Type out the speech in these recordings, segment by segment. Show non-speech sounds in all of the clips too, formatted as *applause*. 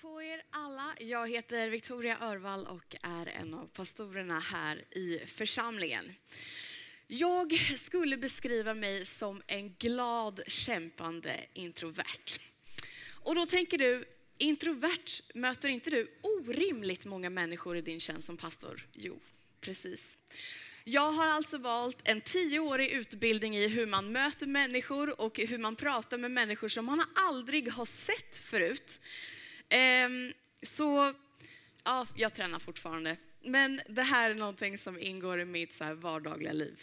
på er alla. Jag heter Victoria Örvall och är en av pastorerna här i församlingen. Jag skulle beskriva mig som en glad, kämpande introvert. Och då tänker du, introvert, möter inte du orimligt många människor i din tjänst som pastor? Jo, precis. Jag har alltså valt en tioårig utbildning i hur man möter människor och hur man pratar med människor som man aldrig har sett förut. Ehm, så, ja, jag tränar fortfarande. Men det här är någonting som ingår i mitt så vardagliga liv.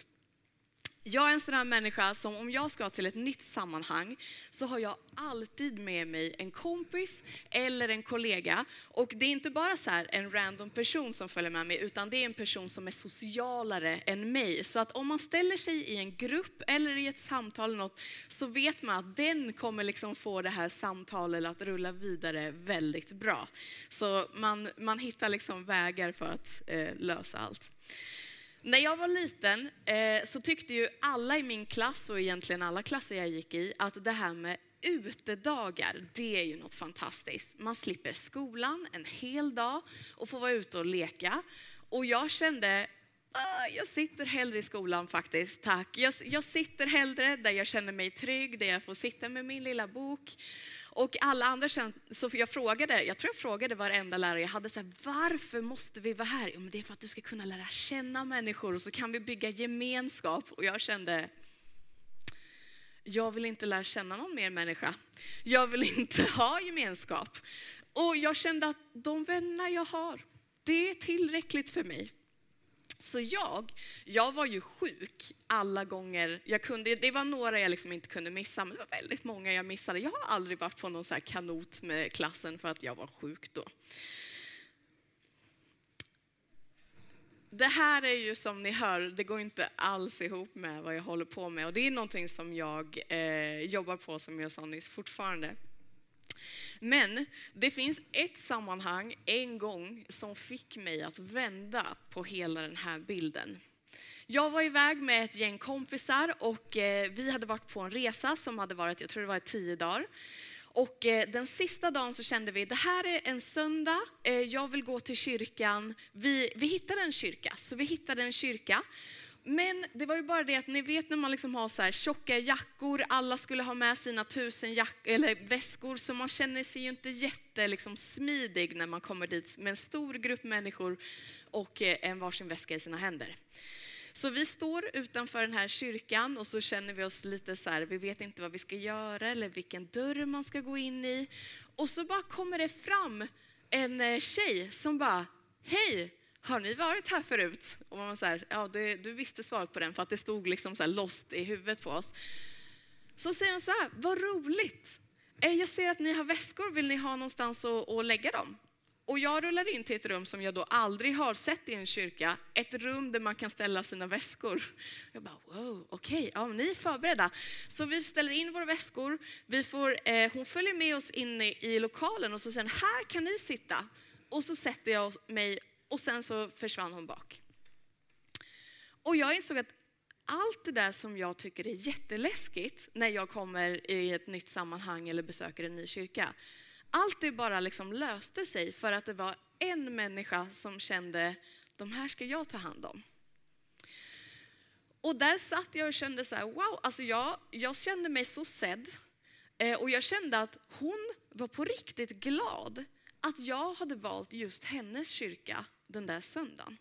Jag är en sån här människa som om jag ska till ett nytt sammanhang så har jag alltid med mig en kompis eller en kollega. Och det är inte bara så en random person som följer med mig utan det är en person som är socialare än mig. Så att om man ställer sig i en grupp eller i ett samtal eller något så vet man att den kommer liksom få det här samtalet att rulla vidare väldigt bra. Så man, man hittar liksom vägar för att eh, lösa allt. När jag var liten eh, så tyckte ju alla i min klass och egentligen alla klasser jag gick i att det här med utedagar, det är ju något fantastiskt. Man slipper skolan en hel dag och får vara ute och leka. Och jag kände, ah, jag sitter hellre i skolan faktiskt, tack. Jag, jag sitter hellre där jag känner mig trygg, där jag får sitta med min lilla bok och alla andra kände, så jag frågade, jag tror jag frågade varenda lärare jag hade, så här, varför måste vi vara här? Jo, men det är för att du ska kunna lära känna människor och så kan vi bygga gemenskap. Och jag kände, jag vill inte lära känna någon mer människa. Jag vill inte *laughs* ha gemenskap. Och jag kände att de vänner jag har, det är tillräckligt för mig. Så jag, jag var ju sjuk alla gånger jag kunde. Det var några jag liksom inte kunde missa, men det var väldigt många jag missade. Jag har aldrig varit på någon så kanot med klassen för att jag var sjuk då. Det här är ju som ni hör, det går inte alls ihop med vad jag håller på med. Och det är någonting som jag eh, jobbar på, som jag sa nyss, fortfarande. Men det finns ett sammanhang en gång som fick mig att vända på hela den här bilden. Jag var iväg med ett gäng kompisar och eh, vi hade varit på en resa som hade varit, jag tror det var tio dagar. Och eh, den sista dagen så kände vi, det här är en söndag, eh, jag vill gå till kyrkan. Vi, vi hittade en kyrka, så vi hittade en kyrka. Men det var ju bara det att ni vet när man liksom har så här tjocka jackor, alla skulle ha med sina tusen jack eller väskor, så man känner sig ju inte jättesmidig liksom, smidig när man kommer dit med en stor grupp människor och eh, en varsin väska i sina händer. Så vi står utanför den här kyrkan och så känner vi oss lite så här, vi vet inte vad vi ska göra eller vilken dörr man ska gå in i. Och så bara kommer det fram en eh, tjej som bara, hej, har ni varit här förut? Och man var så här, ja, det, du visste svaret på den för att det stod liksom så här lost i huvudet på oss. Så säger hon så här, vad roligt. Eh, jag ser att ni har väskor, vill ni ha någonstans att, att lägga dem? Och jag rullar in till ett rum som jag då aldrig har sett i en kyrka, ett rum där man kan ställa sina väskor. Jag bara, wow, okej, okay, ja, ni är förberedda. Så vi ställer in våra väskor, vi får, eh, hon följer med oss in i, i lokalen och så säger här kan ni sitta. Och så sätter jag mig och sen så försvann hon bak. Och jag insåg att allt det där som jag tycker är jätteläskigt när jag kommer i ett nytt sammanhang eller besöker en ny kyrka, allt det bara liksom löste sig för att det var en människa som kände, de här ska jag ta hand om. Och där satt jag och kände så här, wow, alltså jag, jag kände mig så sedd. Eh, och jag kände att hon var på riktigt glad att jag hade valt just hennes kyrka den där söndagen.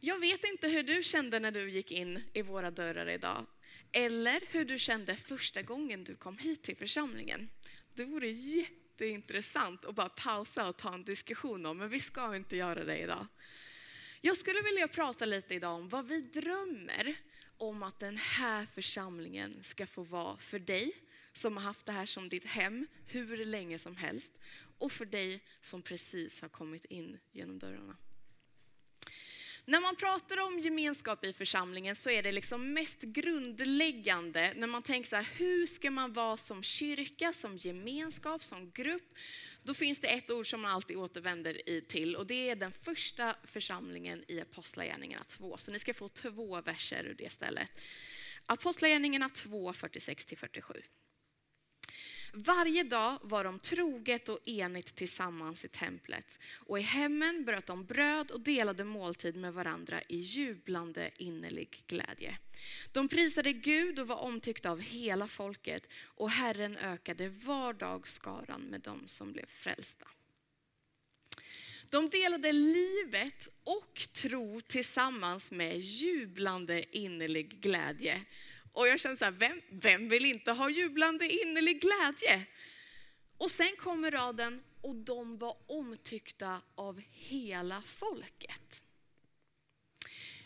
Jag vet inte hur du kände när du gick in i våra dörrar idag. Eller hur du kände första gången du kom hit till församlingen. Det vore jätteintressant att bara pausa och ta en diskussion om, men vi ska inte göra det idag. Jag skulle vilja prata lite idag om vad vi drömmer om att den här församlingen ska få vara för dig som har haft det här som ditt hem hur länge som helst och för dig som precis har kommit in genom dörrarna. När man pratar om gemenskap i församlingen så är det liksom mest grundläggande när man tänker så här, hur ska man vara som kyrka, som gemenskap, som grupp? Då finns det ett ord som man alltid återvänder till och det är den första församlingen i Apostlagärningarna 2. Så ni ska få två verser ur det stället. Apostlagärningarna 2, 46-47. Varje dag var de troget och enigt tillsammans i templet. Och i hemmen bröt de bröd och delade måltid med varandra i jublande innerlig glädje. De prisade Gud och var omtyckta av hela folket och Herren ökade var dag skaran med dem som blev frälsta. De delade livet och tro tillsammans med jublande innerlig glädje. Och jag känner så här, vem, vem vill inte ha jublande innerlig glädje? Och sen kommer raden, och de var omtyckta av hela folket.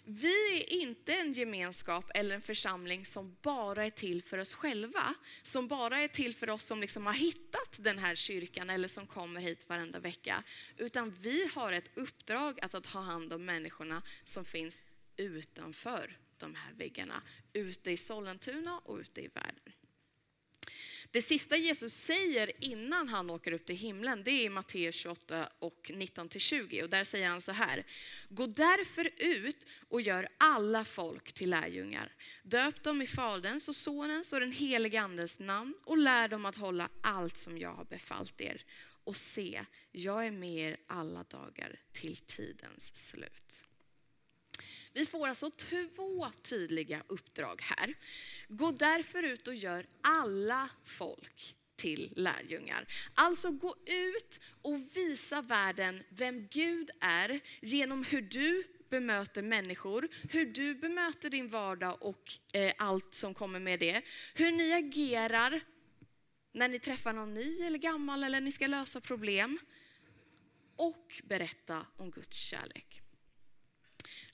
Vi är inte en gemenskap eller en församling som bara är till för oss själva, som bara är till för oss som liksom har hittat den här kyrkan eller som kommer hit varenda vecka. Utan vi har ett uppdrag att ta hand om människorna som finns utanför de här väggarna, ute i Sollentuna och ute i världen. Det sista Jesus säger innan han åker upp till himlen, det är i Matteus 28 och 19-20. Och där säger han så här. Gå därför ut och gör alla folk till lärjungar. Döp dem i Faderns och Sonens och den helige Andes namn och lär dem att hålla allt som jag har befallt er. Och se, jag är med er alla dagar till tidens slut. Vi får alltså två tydliga uppdrag här. Gå därför ut och gör alla folk till lärjungar. Alltså gå ut och visa världen vem Gud är genom hur du bemöter människor, hur du bemöter din vardag och eh, allt som kommer med det. Hur ni agerar när ni träffar någon ny eller gammal eller ni ska lösa problem. Och berätta om Guds kärlek.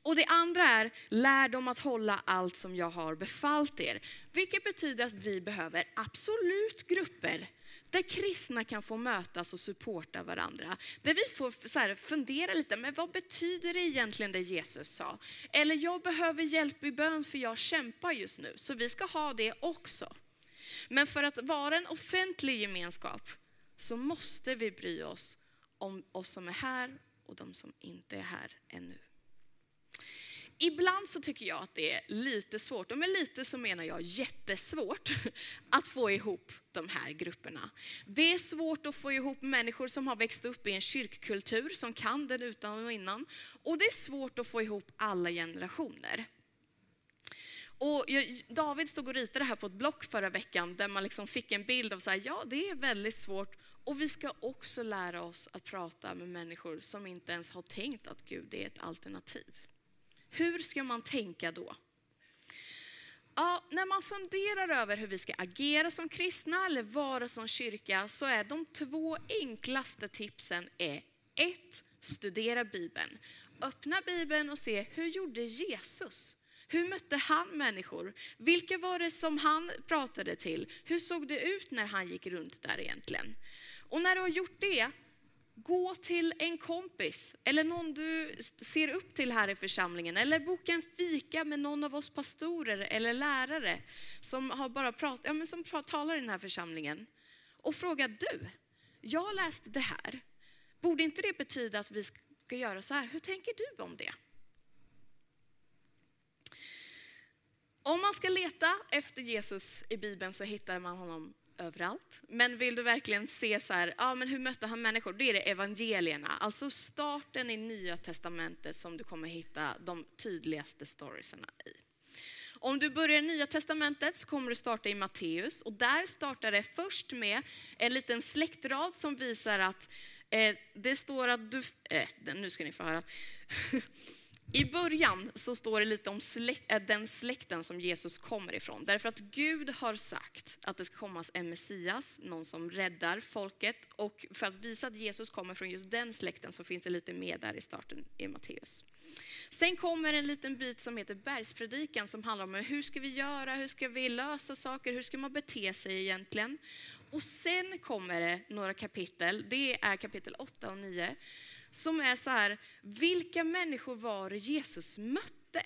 Och det andra är, lär dem att hålla allt som jag har befallt er. Vilket betyder att vi behöver absolut grupper där kristna kan få mötas och supporta varandra. Där vi får så här, fundera lite, men vad betyder det egentligen det Jesus sa? Eller jag behöver hjälp i bön för jag kämpar just nu. Så vi ska ha det också. Men för att vara en offentlig gemenskap så måste vi bry oss om oss som är här och de som inte är här ännu. Ibland så tycker jag att det är lite svårt, och med lite så menar jag jättesvårt, *laughs* att få ihop de här grupperna. Det är svårt att få ihop människor som har växt upp i en kyrkkultur, som kan den utan och innan. Och det är svårt att få ihop alla generationer. Och David stod och ritade här på ett block förra veckan där man liksom fick en bild av så här, ja det är väldigt svårt och vi ska också lära oss att prata med människor som inte ens har tänkt att Gud är ett alternativ. Hur ska man tänka då? Ja, när man funderar över hur vi ska agera som kristna eller vara som kyrka så är de två enklaste tipsen är ett, studera Bibeln. Öppna Bibeln och se hur gjorde Jesus? Hur mötte han människor? Vilka var det som han pratade till? Hur såg det ut när han gick runt där egentligen? Och när du har gjort det, Gå till en kompis eller någon du ser upp till här i församlingen. Eller boka en fika med någon av oss pastorer eller lärare som, har bara prat, ja, men som talar i den här församlingen. Och fråga du, jag läste det här. Borde inte det betyda att vi ska göra så här? Hur tänker du om det? Om man ska leta efter Jesus i Bibeln så hittar man honom överallt. Men vill du verkligen se så här, ja men hur mötte han människor? Det är det evangelierna, alltså starten i nya testamentet som du kommer hitta de tydligaste storiesarna i. Om du börjar i nya testamentet så kommer du starta i Matteus och där startar det först med en liten släktrad som visar att eh, det står att du, eh, nu ska ni få höra. *laughs* I början så står det lite om släkt, eh, den släkten som Jesus kommer ifrån. Därför att Gud har sagt att det ska komma en Messias, någon som räddar folket. Och för att visa att Jesus kommer från just den släkten så finns det lite mer där i starten i Matteus. Sen kommer en liten bit som heter bergspredikan som handlar om hur ska vi göra, hur ska vi lösa saker, hur ska man bete sig egentligen? Och sen kommer det några kapitel, det är kapitel 8 och 9 som är så här, vilka människor var det Jesus mötte?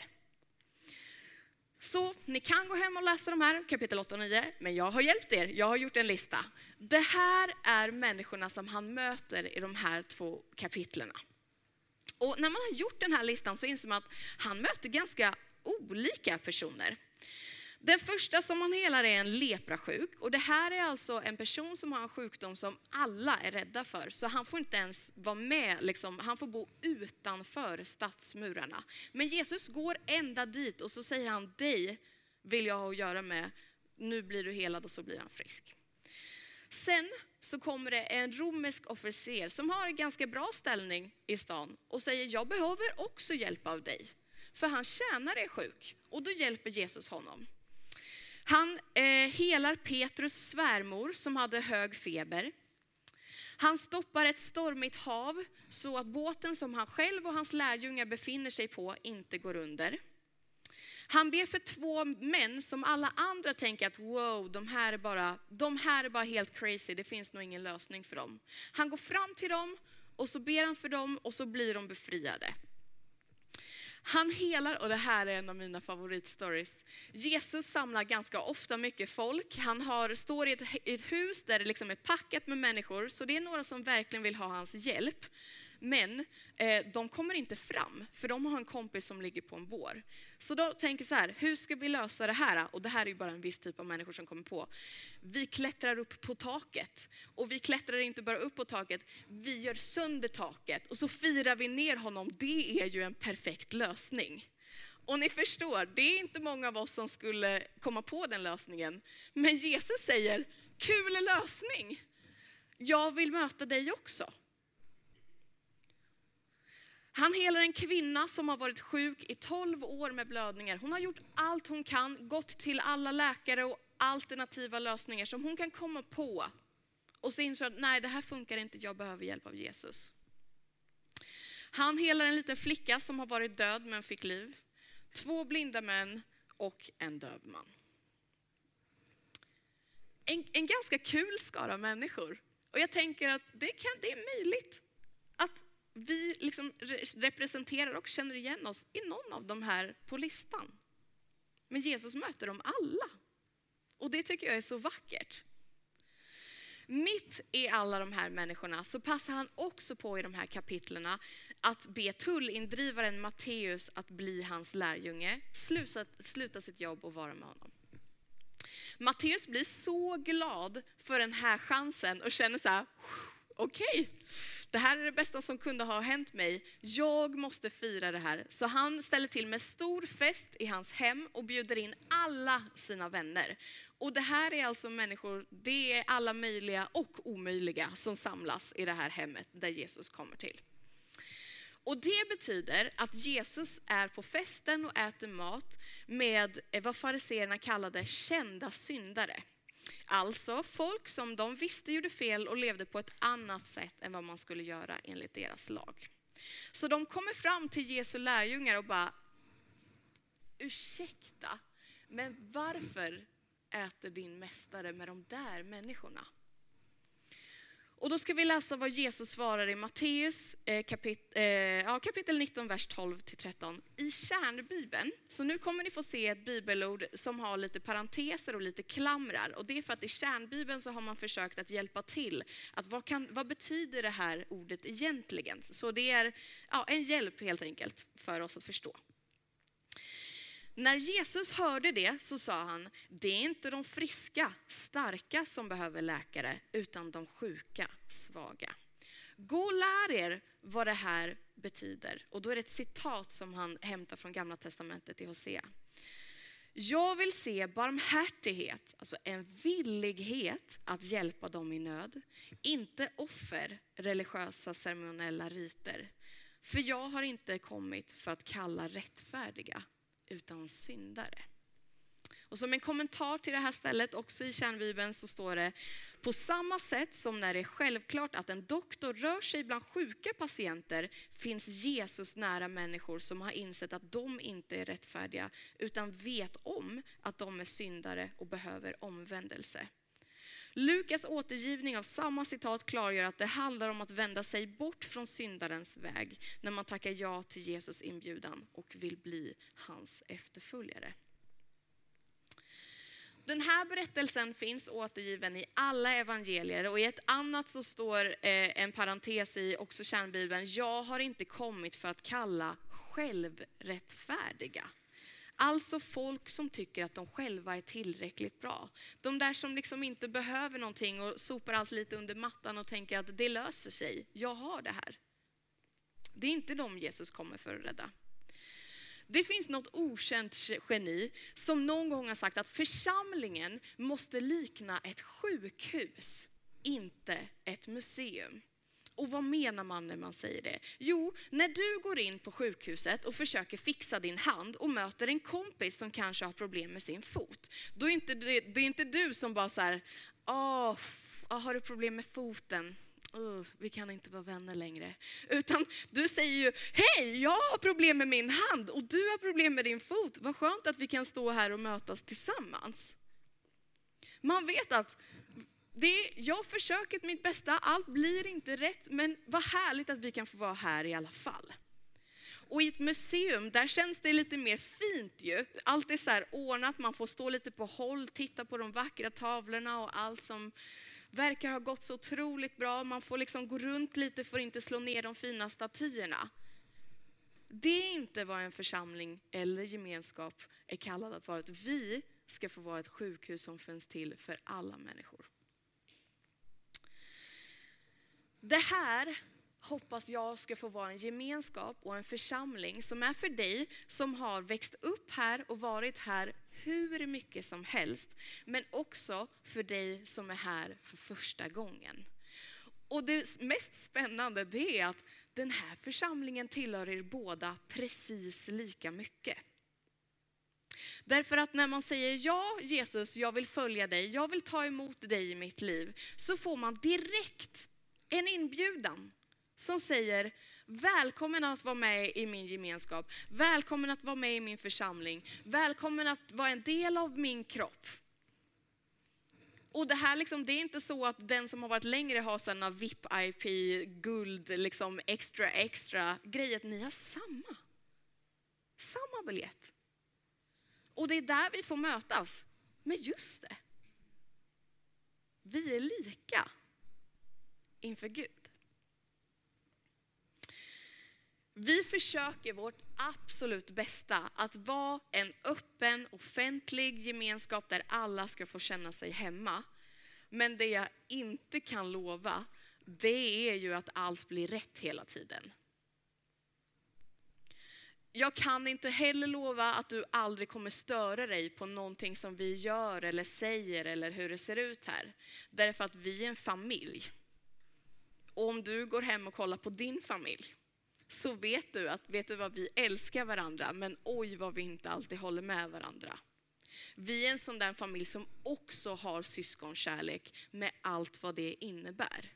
Så ni kan gå hem och läsa de här, kapitel 8 och 9, men jag har hjälpt er, jag har gjort en lista. Det här är människorna som han möter i de här två kapitlerna. Och när man har gjort den här listan så inser man att han möter ganska olika personer. Den första som han helar är en leprasjuk. Och det här är alltså en person som har en sjukdom som alla är rädda för. Så han får inte ens vara med, liksom, han får bo utanför stadsmurarna. Men Jesus går ända dit och så säger han, dig vill jag ha att göra med, nu blir du helad och så blir han frisk. Sen så kommer det en romersk officer som har en ganska bra ställning i stan och säger, jag behöver också hjälp av dig. För hans tjänare är sjuk och då hjälper Jesus honom. Helar Petrus svärmor som hade hög feber. Han stoppar ett stormigt hav så att båten som han själv och hans lärjungar befinner sig på inte går under. Han ber för två män som alla andra tänker att wow, de här, är bara, de här är bara helt crazy, det finns nog ingen lösning för dem. Han går fram till dem och så ber han för dem och så blir de befriade. Han helar, och det här är en av mina favoritstories. Jesus samlar ganska ofta mycket folk. Han har, står i ett, i ett hus där det liksom är packat med människor, så det är några som verkligen vill ha hans hjälp. Men eh, de kommer inte fram, för de har en kompis som ligger på en bår. Så då tänker så här, hur ska vi lösa det här? Och det här är ju bara en viss typ av människor som kommer på. Vi klättrar upp på taket. Och vi klättrar inte bara upp på taket, vi gör sönder taket. Och så firar vi ner honom. Det är ju en perfekt lösning. Och ni förstår, det är inte många av oss som skulle komma på den lösningen. Men Jesus säger, kul lösning! Jag vill möta dig också. Han helar en kvinna som har varit sjuk i 12 år med blödningar. Hon har gjort allt hon kan, gått till alla läkare och alternativa lösningar som hon kan komma på. Och så inser att nej, det här funkar inte, jag behöver hjälp av Jesus. Han helar en liten flicka som har varit död men fick liv. Två blinda män och en döv man. En, en ganska kul skara människor. Och jag tänker att det, kan, det är möjligt att vi liksom representerar och känner igen oss i någon av de här på listan. Men Jesus möter dem alla. Och det tycker jag är så vackert. Mitt i alla de här människorna så passar han också på i de här kapitlerna att be tullindrivaren Matteus att bli hans lärjunge, sluta, sluta sitt jobb och vara med honom. Matteus blir så glad för den här chansen och känner så här, okej, okay, det här är det bästa som kunde ha hänt mig. Jag måste fira det här. Så han ställer till med stor fest i hans hem och bjuder in alla sina vänner. Och det här är alltså människor, det är alla möjliga och omöjliga som samlas i det här hemmet där Jesus kommer till. Och det betyder att Jesus är på festen och äter mat med vad fariseerna kallade kända syndare. Alltså folk som de visste gjorde fel och levde på ett annat sätt än vad man skulle göra enligt deras lag. Så de kommer fram till Jesu lärjungar och bara, ursäkta, men varför äter din mästare med de där människorna? Och då ska vi läsa vad Jesus svarar i Matteus eh, kapit eh, ja, kapitel 19, vers 12-13 i kärnbibeln. Så nu kommer ni få se ett bibelord som har lite parenteser och lite klamrar. Och det är för att i kärnbibeln så har man försökt att hjälpa till. Att vad, kan, vad betyder det här ordet egentligen? Så det är ja, en hjälp helt enkelt för oss att förstå. När Jesus hörde det så sa han, det är inte de friska, starka som behöver läkare, utan de sjuka, svaga. Gå och lär er vad det här betyder. Och då är det ett citat som han hämtar från Gamla Testamentet i Hosea. Jag vill se barmhärtighet, alltså en villighet att hjälpa dem i nöd. Inte offer, religiösa ceremoniella riter. För jag har inte kommit för att kalla rättfärdiga, utan syndare. Och som en kommentar till det här stället, också i kärnbibeln, så står det på samma sätt som när det är självklart att en doktor rör sig bland sjuka patienter finns Jesus nära människor som har insett att de inte är rättfärdiga utan vet om att de är syndare och behöver omvändelse. Lukas återgivning av samma citat klargör att det handlar om att vända sig bort från syndarens väg när man tackar ja till Jesus inbjudan och vill bli hans efterföljare. Den här berättelsen finns återgiven i alla evangelier och i ett annat så står eh, en parentes i också kärnbibeln. Jag har inte kommit för att kalla självrättfärdiga. Alltså folk som tycker att de själva är tillräckligt bra. De där som liksom inte behöver någonting och sopar allt lite under mattan och tänker att det löser sig. Jag har det här. Det är inte de Jesus kommer för att rädda. Det finns något okänt geni som någon gång har sagt att församlingen måste likna ett sjukhus, inte ett museum. Och vad menar man när man säger det? Jo, när du går in på sjukhuset och försöker fixa din hand och möter en kompis som kanske har problem med sin fot. Då är inte det, det är inte du som bara så här, Åh, ah, har du problem med foten? Uh, vi kan inte vara vänner längre. Utan du säger ju, hej, jag har problem med min hand och du har problem med din fot. Vad skönt att vi kan stå här och mötas tillsammans. Man vet att det, jag försöker mitt bästa, allt blir inte rätt, men vad härligt att vi kan få vara här i alla fall. Och i ett museum, där känns det lite mer fint ju. Allt är så här ordnat, man får stå lite på håll, titta på de vackra tavlorna och allt som verkar ha gått så otroligt bra. Man får liksom gå runt lite för att inte slå ner de fina statyerna. Det är inte vad en församling eller gemenskap är kallad att vara. Vi ska få vara ett sjukhus som finns till för alla människor. Det här hoppas jag ska få vara en gemenskap och en församling som är för dig som har växt upp här och varit här hur mycket som helst, men också för dig som är här för första gången. Och det mest spännande det är att den här församlingen tillhör er båda precis lika mycket. Därför att när man säger ja Jesus, jag vill följa dig, jag vill ta emot dig i mitt liv, så får man direkt en inbjudan som säger välkommen att vara med i min gemenskap, välkommen att vara med i min församling, välkommen att vara en del av min kropp. Och det här liksom, det är inte så att den som har varit längre har sådana VIP-IP, guld, liksom extra extra grejer. Ni har samma. Samma biljett. Och det är där vi får mötas. Men just det. Vi är lika inför Gud. Vi försöker vårt absolut bästa att vara en öppen, offentlig gemenskap där alla ska få känna sig hemma. Men det jag inte kan lova, det är ju att allt blir rätt hela tiden. Jag kan inte heller lova att du aldrig kommer störa dig på någonting som vi gör eller säger eller hur det ser ut här. Därför att vi är en familj. Och om du går hem och kollar på din familj, så vet du att, vet du vad, vi älskar varandra, men oj vad vi inte alltid håller med varandra. Vi är en sån där familj som också har syskonkärlek med allt vad det innebär.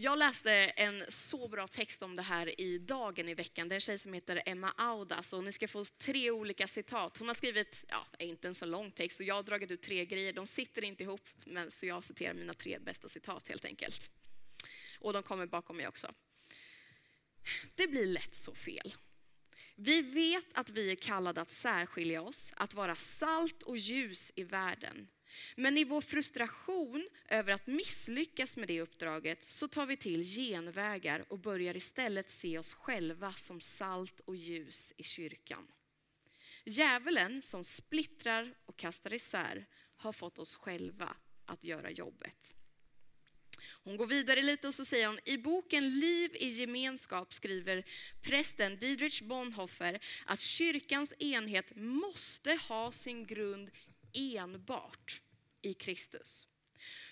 Jag läste en så bra text om det här i Dagen i veckan. Det är en tjej som heter Emma Audas och ni ska få tre olika citat. Hon har skrivit, ja, inte en så lång text, och jag har dragit ut tre grejer. De sitter inte ihop, men så jag citerar mina tre bästa citat helt enkelt. Och de kommer bakom mig också. Det blir lätt så fel. Vi vet att vi är kallade att särskilja oss, att vara salt och ljus i världen. Men i vår frustration över att misslyckas med det uppdraget så tar vi till genvägar och börjar istället se oss själva som salt och ljus i kyrkan. Djävulen som splittrar och kastar isär har fått oss själva att göra jobbet. Hon går vidare lite och så säger hon, i boken Liv i gemenskap skriver prästen Dietrich Bonhoeffer att kyrkans enhet måste ha sin grund enbart i Kristus.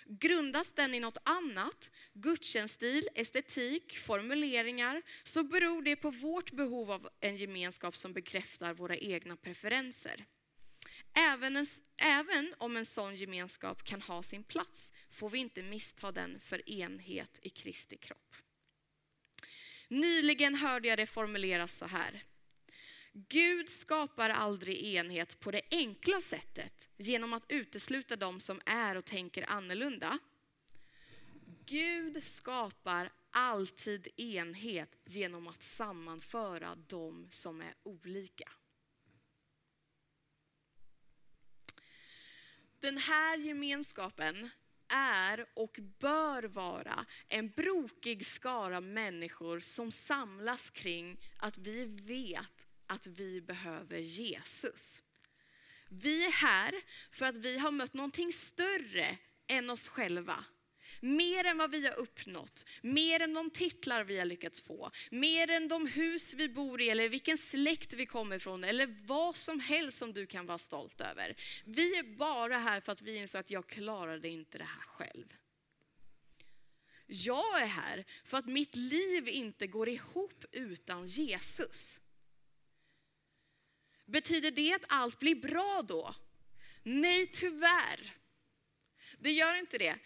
Grundas den i något annat, gudstjänststil, estetik, formuleringar, så beror det på vårt behov av en gemenskap som bekräftar våra egna preferenser. Även, en, även om en sån gemenskap kan ha sin plats får vi inte missta den för enhet i Kristi kropp. Nyligen hörde jag det formuleras så här. Gud skapar aldrig enhet på det enkla sättet genom att utesluta de som är och tänker annorlunda. Gud skapar alltid enhet genom att sammanföra de som är olika. Den här gemenskapen är och bör vara en brokig skara människor som samlas kring att vi vet att vi behöver Jesus. Vi är här för att vi har mött någonting större än oss själva. Mer än vad vi har uppnått, mer än de titlar vi har lyckats få, mer än de hus vi bor i eller vilken släkt vi kommer ifrån eller vad som helst som du kan vara stolt över. Vi är bara här för att vi insåg att jag klarade inte det här själv. Jag är här för att mitt liv inte går ihop utan Jesus. Betyder det att allt blir bra då? Nej, tyvärr. Det gör inte det.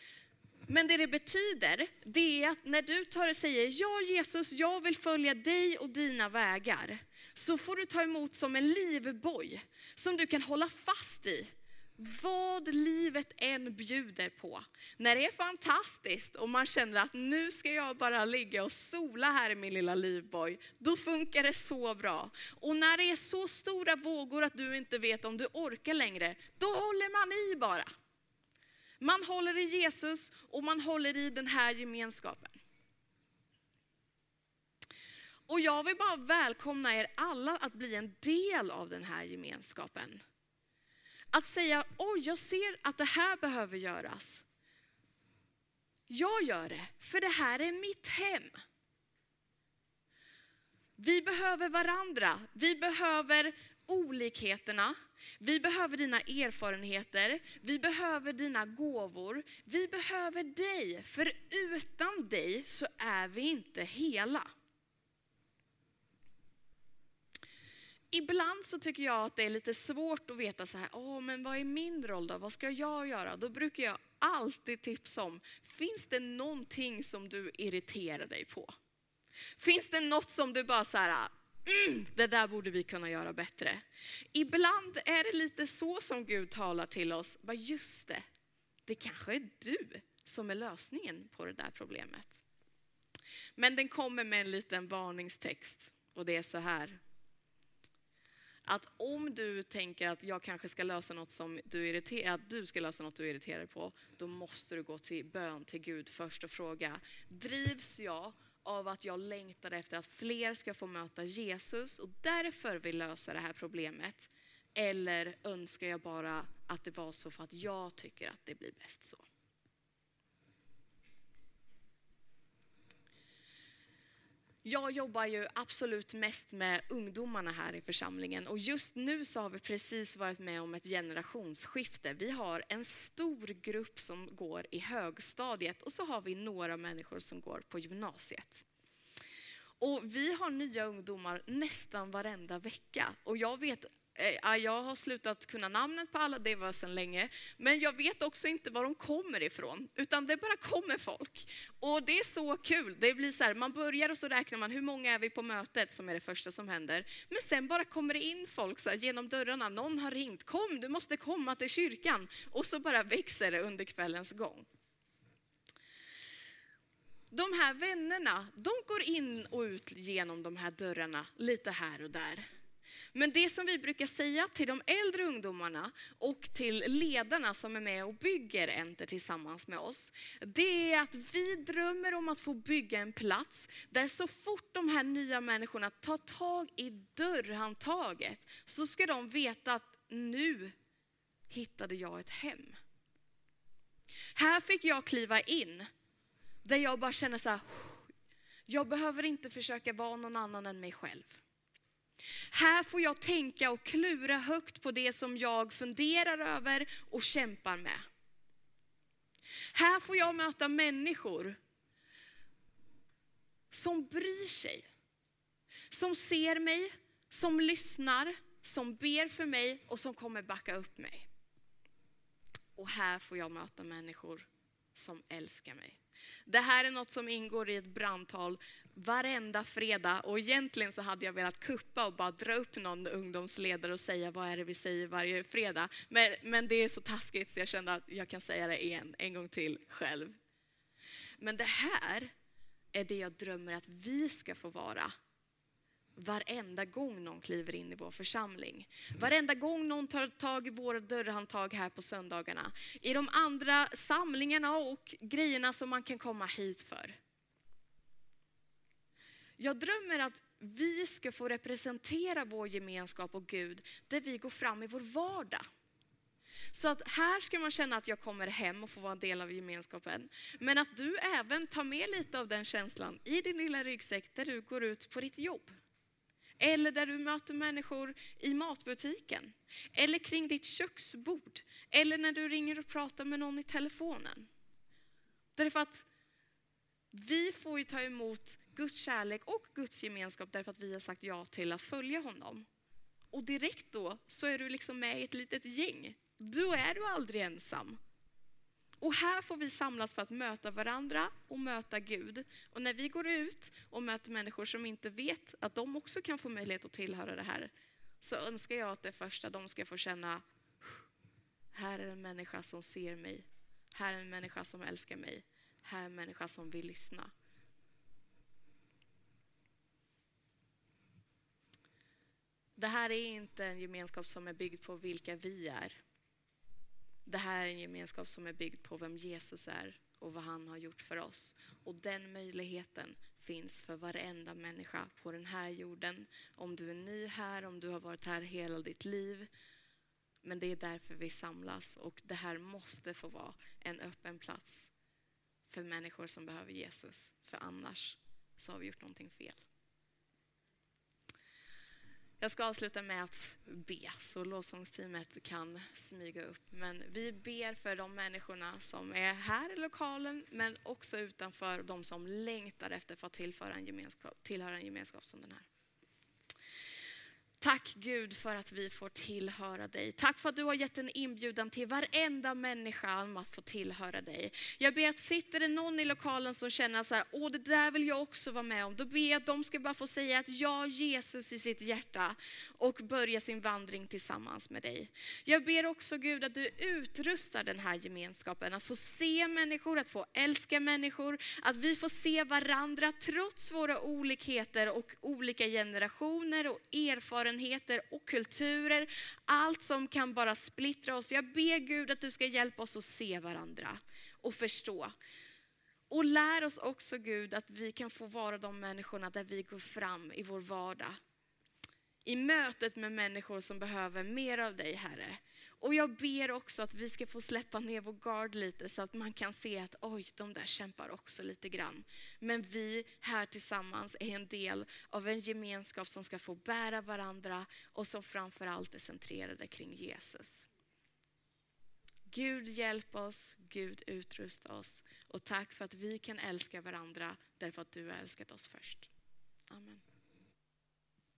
Men det det betyder, det är att när du tar och säger ja Jesus, jag vill följa dig och dina vägar, så får du ta emot som en livboj som du kan hålla fast i. Vad livet än bjuder på. När det är fantastiskt och man känner att nu ska jag bara ligga och sola här i min lilla livboj, då funkar det så bra. Och när det är så stora vågor att du inte vet om du orkar längre, då håller man i bara. Man håller i Jesus och man håller i den här gemenskapen. Och jag vill bara välkomna er alla att bli en del av den här gemenskapen. Att säga, oj jag ser att det här behöver göras. Jag gör det, för det här är mitt hem. Vi behöver varandra, vi behöver olikheterna, vi behöver dina erfarenheter, vi behöver dina gåvor, vi behöver dig. För utan dig så är vi inte hela. Ibland så tycker jag att det är lite svårt att veta så här, åh men vad är min roll då? Vad ska jag göra? Då brukar jag alltid tipsa om, finns det någonting som du irriterar dig på? Finns det något som du bara så här, mm, det där borde vi kunna göra bättre. Ibland är det lite så som Gud talar till oss, bara just det, det kanske är du som är lösningen på det där problemet. Men den kommer med en liten varningstext och det är så här. Att om du tänker att jag kanske ska lösa något som du irriterar, att du ska lösa något du är irriterad på, då måste du gå till bön till Gud först och fråga, drivs jag av att jag längtar efter att fler ska få möta Jesus och därför vill lösa det här problemet? Eller önskar jag bara att det var så för att jag tycker att det blir bäst så? Jag jobbar ju absolut mest med ungdomarna här i församlingen och just nu så har vi precis varit med om ett generationsskifte. Vi har en stor grupp som går i högstadiet och så har vi några människor som går på gymnasiet. Och vi har nya ungdomar nästan varenda vecka och jag vet Eh, jag har slutat kunna namnet på alla, det var sedan länge. Men jag vet också inte var de kommer ifrån, utan det bara kommer folk. Och det är så kul. Det blir så här, man börjar och så räknar man, hur många är vi på mötet, som är det första som händer. Men sen bara kommer det in folk så här, genom dörrarna, någon har ringt, kom du måste komma till kyrkan. Och så bara växer det under kvällens gång. De här vännerna, de går in och ut genom de här dörrarna lite här och där. Men det som vi brukar säga till de äldre ungdomarna och till ledarna som är med och bygger Enter tillsammans med oss, det är att vi drömmer om att få bygga en plats där så fort de här nya människorna tar tag i dörrhandtaget så ska de veta att nu hittade jag ett hem. Här fick jag kliva in där jag bara känner så här, jag behöver inte försöka vara någon annan än mig själv. Här får jag tänka och klura högt på det som jag funderar över och kämpar med. Här får jag möta människor som bryr sig. Som ser mig, som lyssnar, som ber för mig och som kommer backa upp mig. Och här får jag möta människor som älskar mig. Det här är något som ingår i ett brandtal varenda fredag och egentligen så hade jag velat kuppa och bara dra upp någon ungdomsledare och säga vad är det vi säger varje fredag. Men, men det är så taskigt så jag kände att jag kan säga det igen, en gång till själv. Men det här är det jag drömmer att vi ska få vara varenda gång någon kliver in i vår församling. Varenda gång någon tar tag i våra dörrhandtag här på söndagarna. I de andra samlingarna och grejerna som man kan komma hit för. Jag drömmer att vi ska få representera vår gemenskap och Gud där vi går fram i vår vardag. Så att här ska man känna att jag kommer hem och får vara en del av gemenskapen. Men att du även tar med lite av den känslan i din lilla ryggsäck där du går ut på ditt jobb. Eller där du möter människor i matbutiken. Eller kring ditt köksbord. Eller när du ringer och pratar med någon i telefonen. Därför att vi får ju ta emot Guds kärlek och Guds gemenskap därför att vi har sagt ja till att följa honom. Och direkt då så är du liksom med i ett litet gäng. Då är du aldrig ensam. Och här får vi samlas för att möta varandra och möta Gud. Och när vi går ut och möter människor som inte vet att de också kan få möjlighet att tillhöra det här, så önskar jag att det första de ska få känna, här är en människa som ser mig. Här är en människa som älskar mig. Här är en människa som vill lyssna. Det här är inte en gemenskap som är byggd på vilka vi är. Det här är en gemenskap som är byggd på vem Jesus är och vad han har gjort för oss. Och den möjligheten finns för varenda människa på den här jorden. Om du är ny här, om du har varit här hela ditt liv. Men det är därför vi samlas och det här måste få vara en öppen plats för människor som behöver Jesus. För annars så har vi gjort någonting fel. Jag ska avsluta med att be, så lovsångsteamet kan smyga upp. Men vi ber för de människorna som är här i lokalen, men också utanför, de som längtar efter att få tillhöra en gemenskap, tillhöra en gemenskap som den här. Tack Gud för att vi får tillhöra dig. Tack för att du har gett en inbjudan till varenda människa om att få tillhöra dig. Jag ber att sitter det någon i lokalen som känner så här, åh det där vill jag också vara med om. Då ber jag att de ska bara få säga att ja, Jesus i sitt hjärta och börja sin vandring tillsammans med dig. Jag ber också Gud att du utrustar den här gemenskapen, att få se människor, att få älska människor, att vi får se varandra trots våra olikheter och olika generationer och erfarenheter erfarenheter och kulturer, allt som kan bara splittra oss. Jag ber Gud att du ska hjälpa oss att se varandra och förstå. Och lär oss också Gud att vi kan få vara de människorna där vi går fram i vår vardag. I mötet med människor som behöver mer av dig Herre. Och jag ber också att vi ska få släppa ner vår gard lite så att man kan se att oj, de där kämpar också lite grann. Men vi här tillsammans är en del av en gemenskap som ska få bära varandra och som framförallt är centrerade kring Jesus. Gud hjälp oss, Gud utrusta oss och tack för att vi kan älska varandra därför att du har älskat oss först. Amen.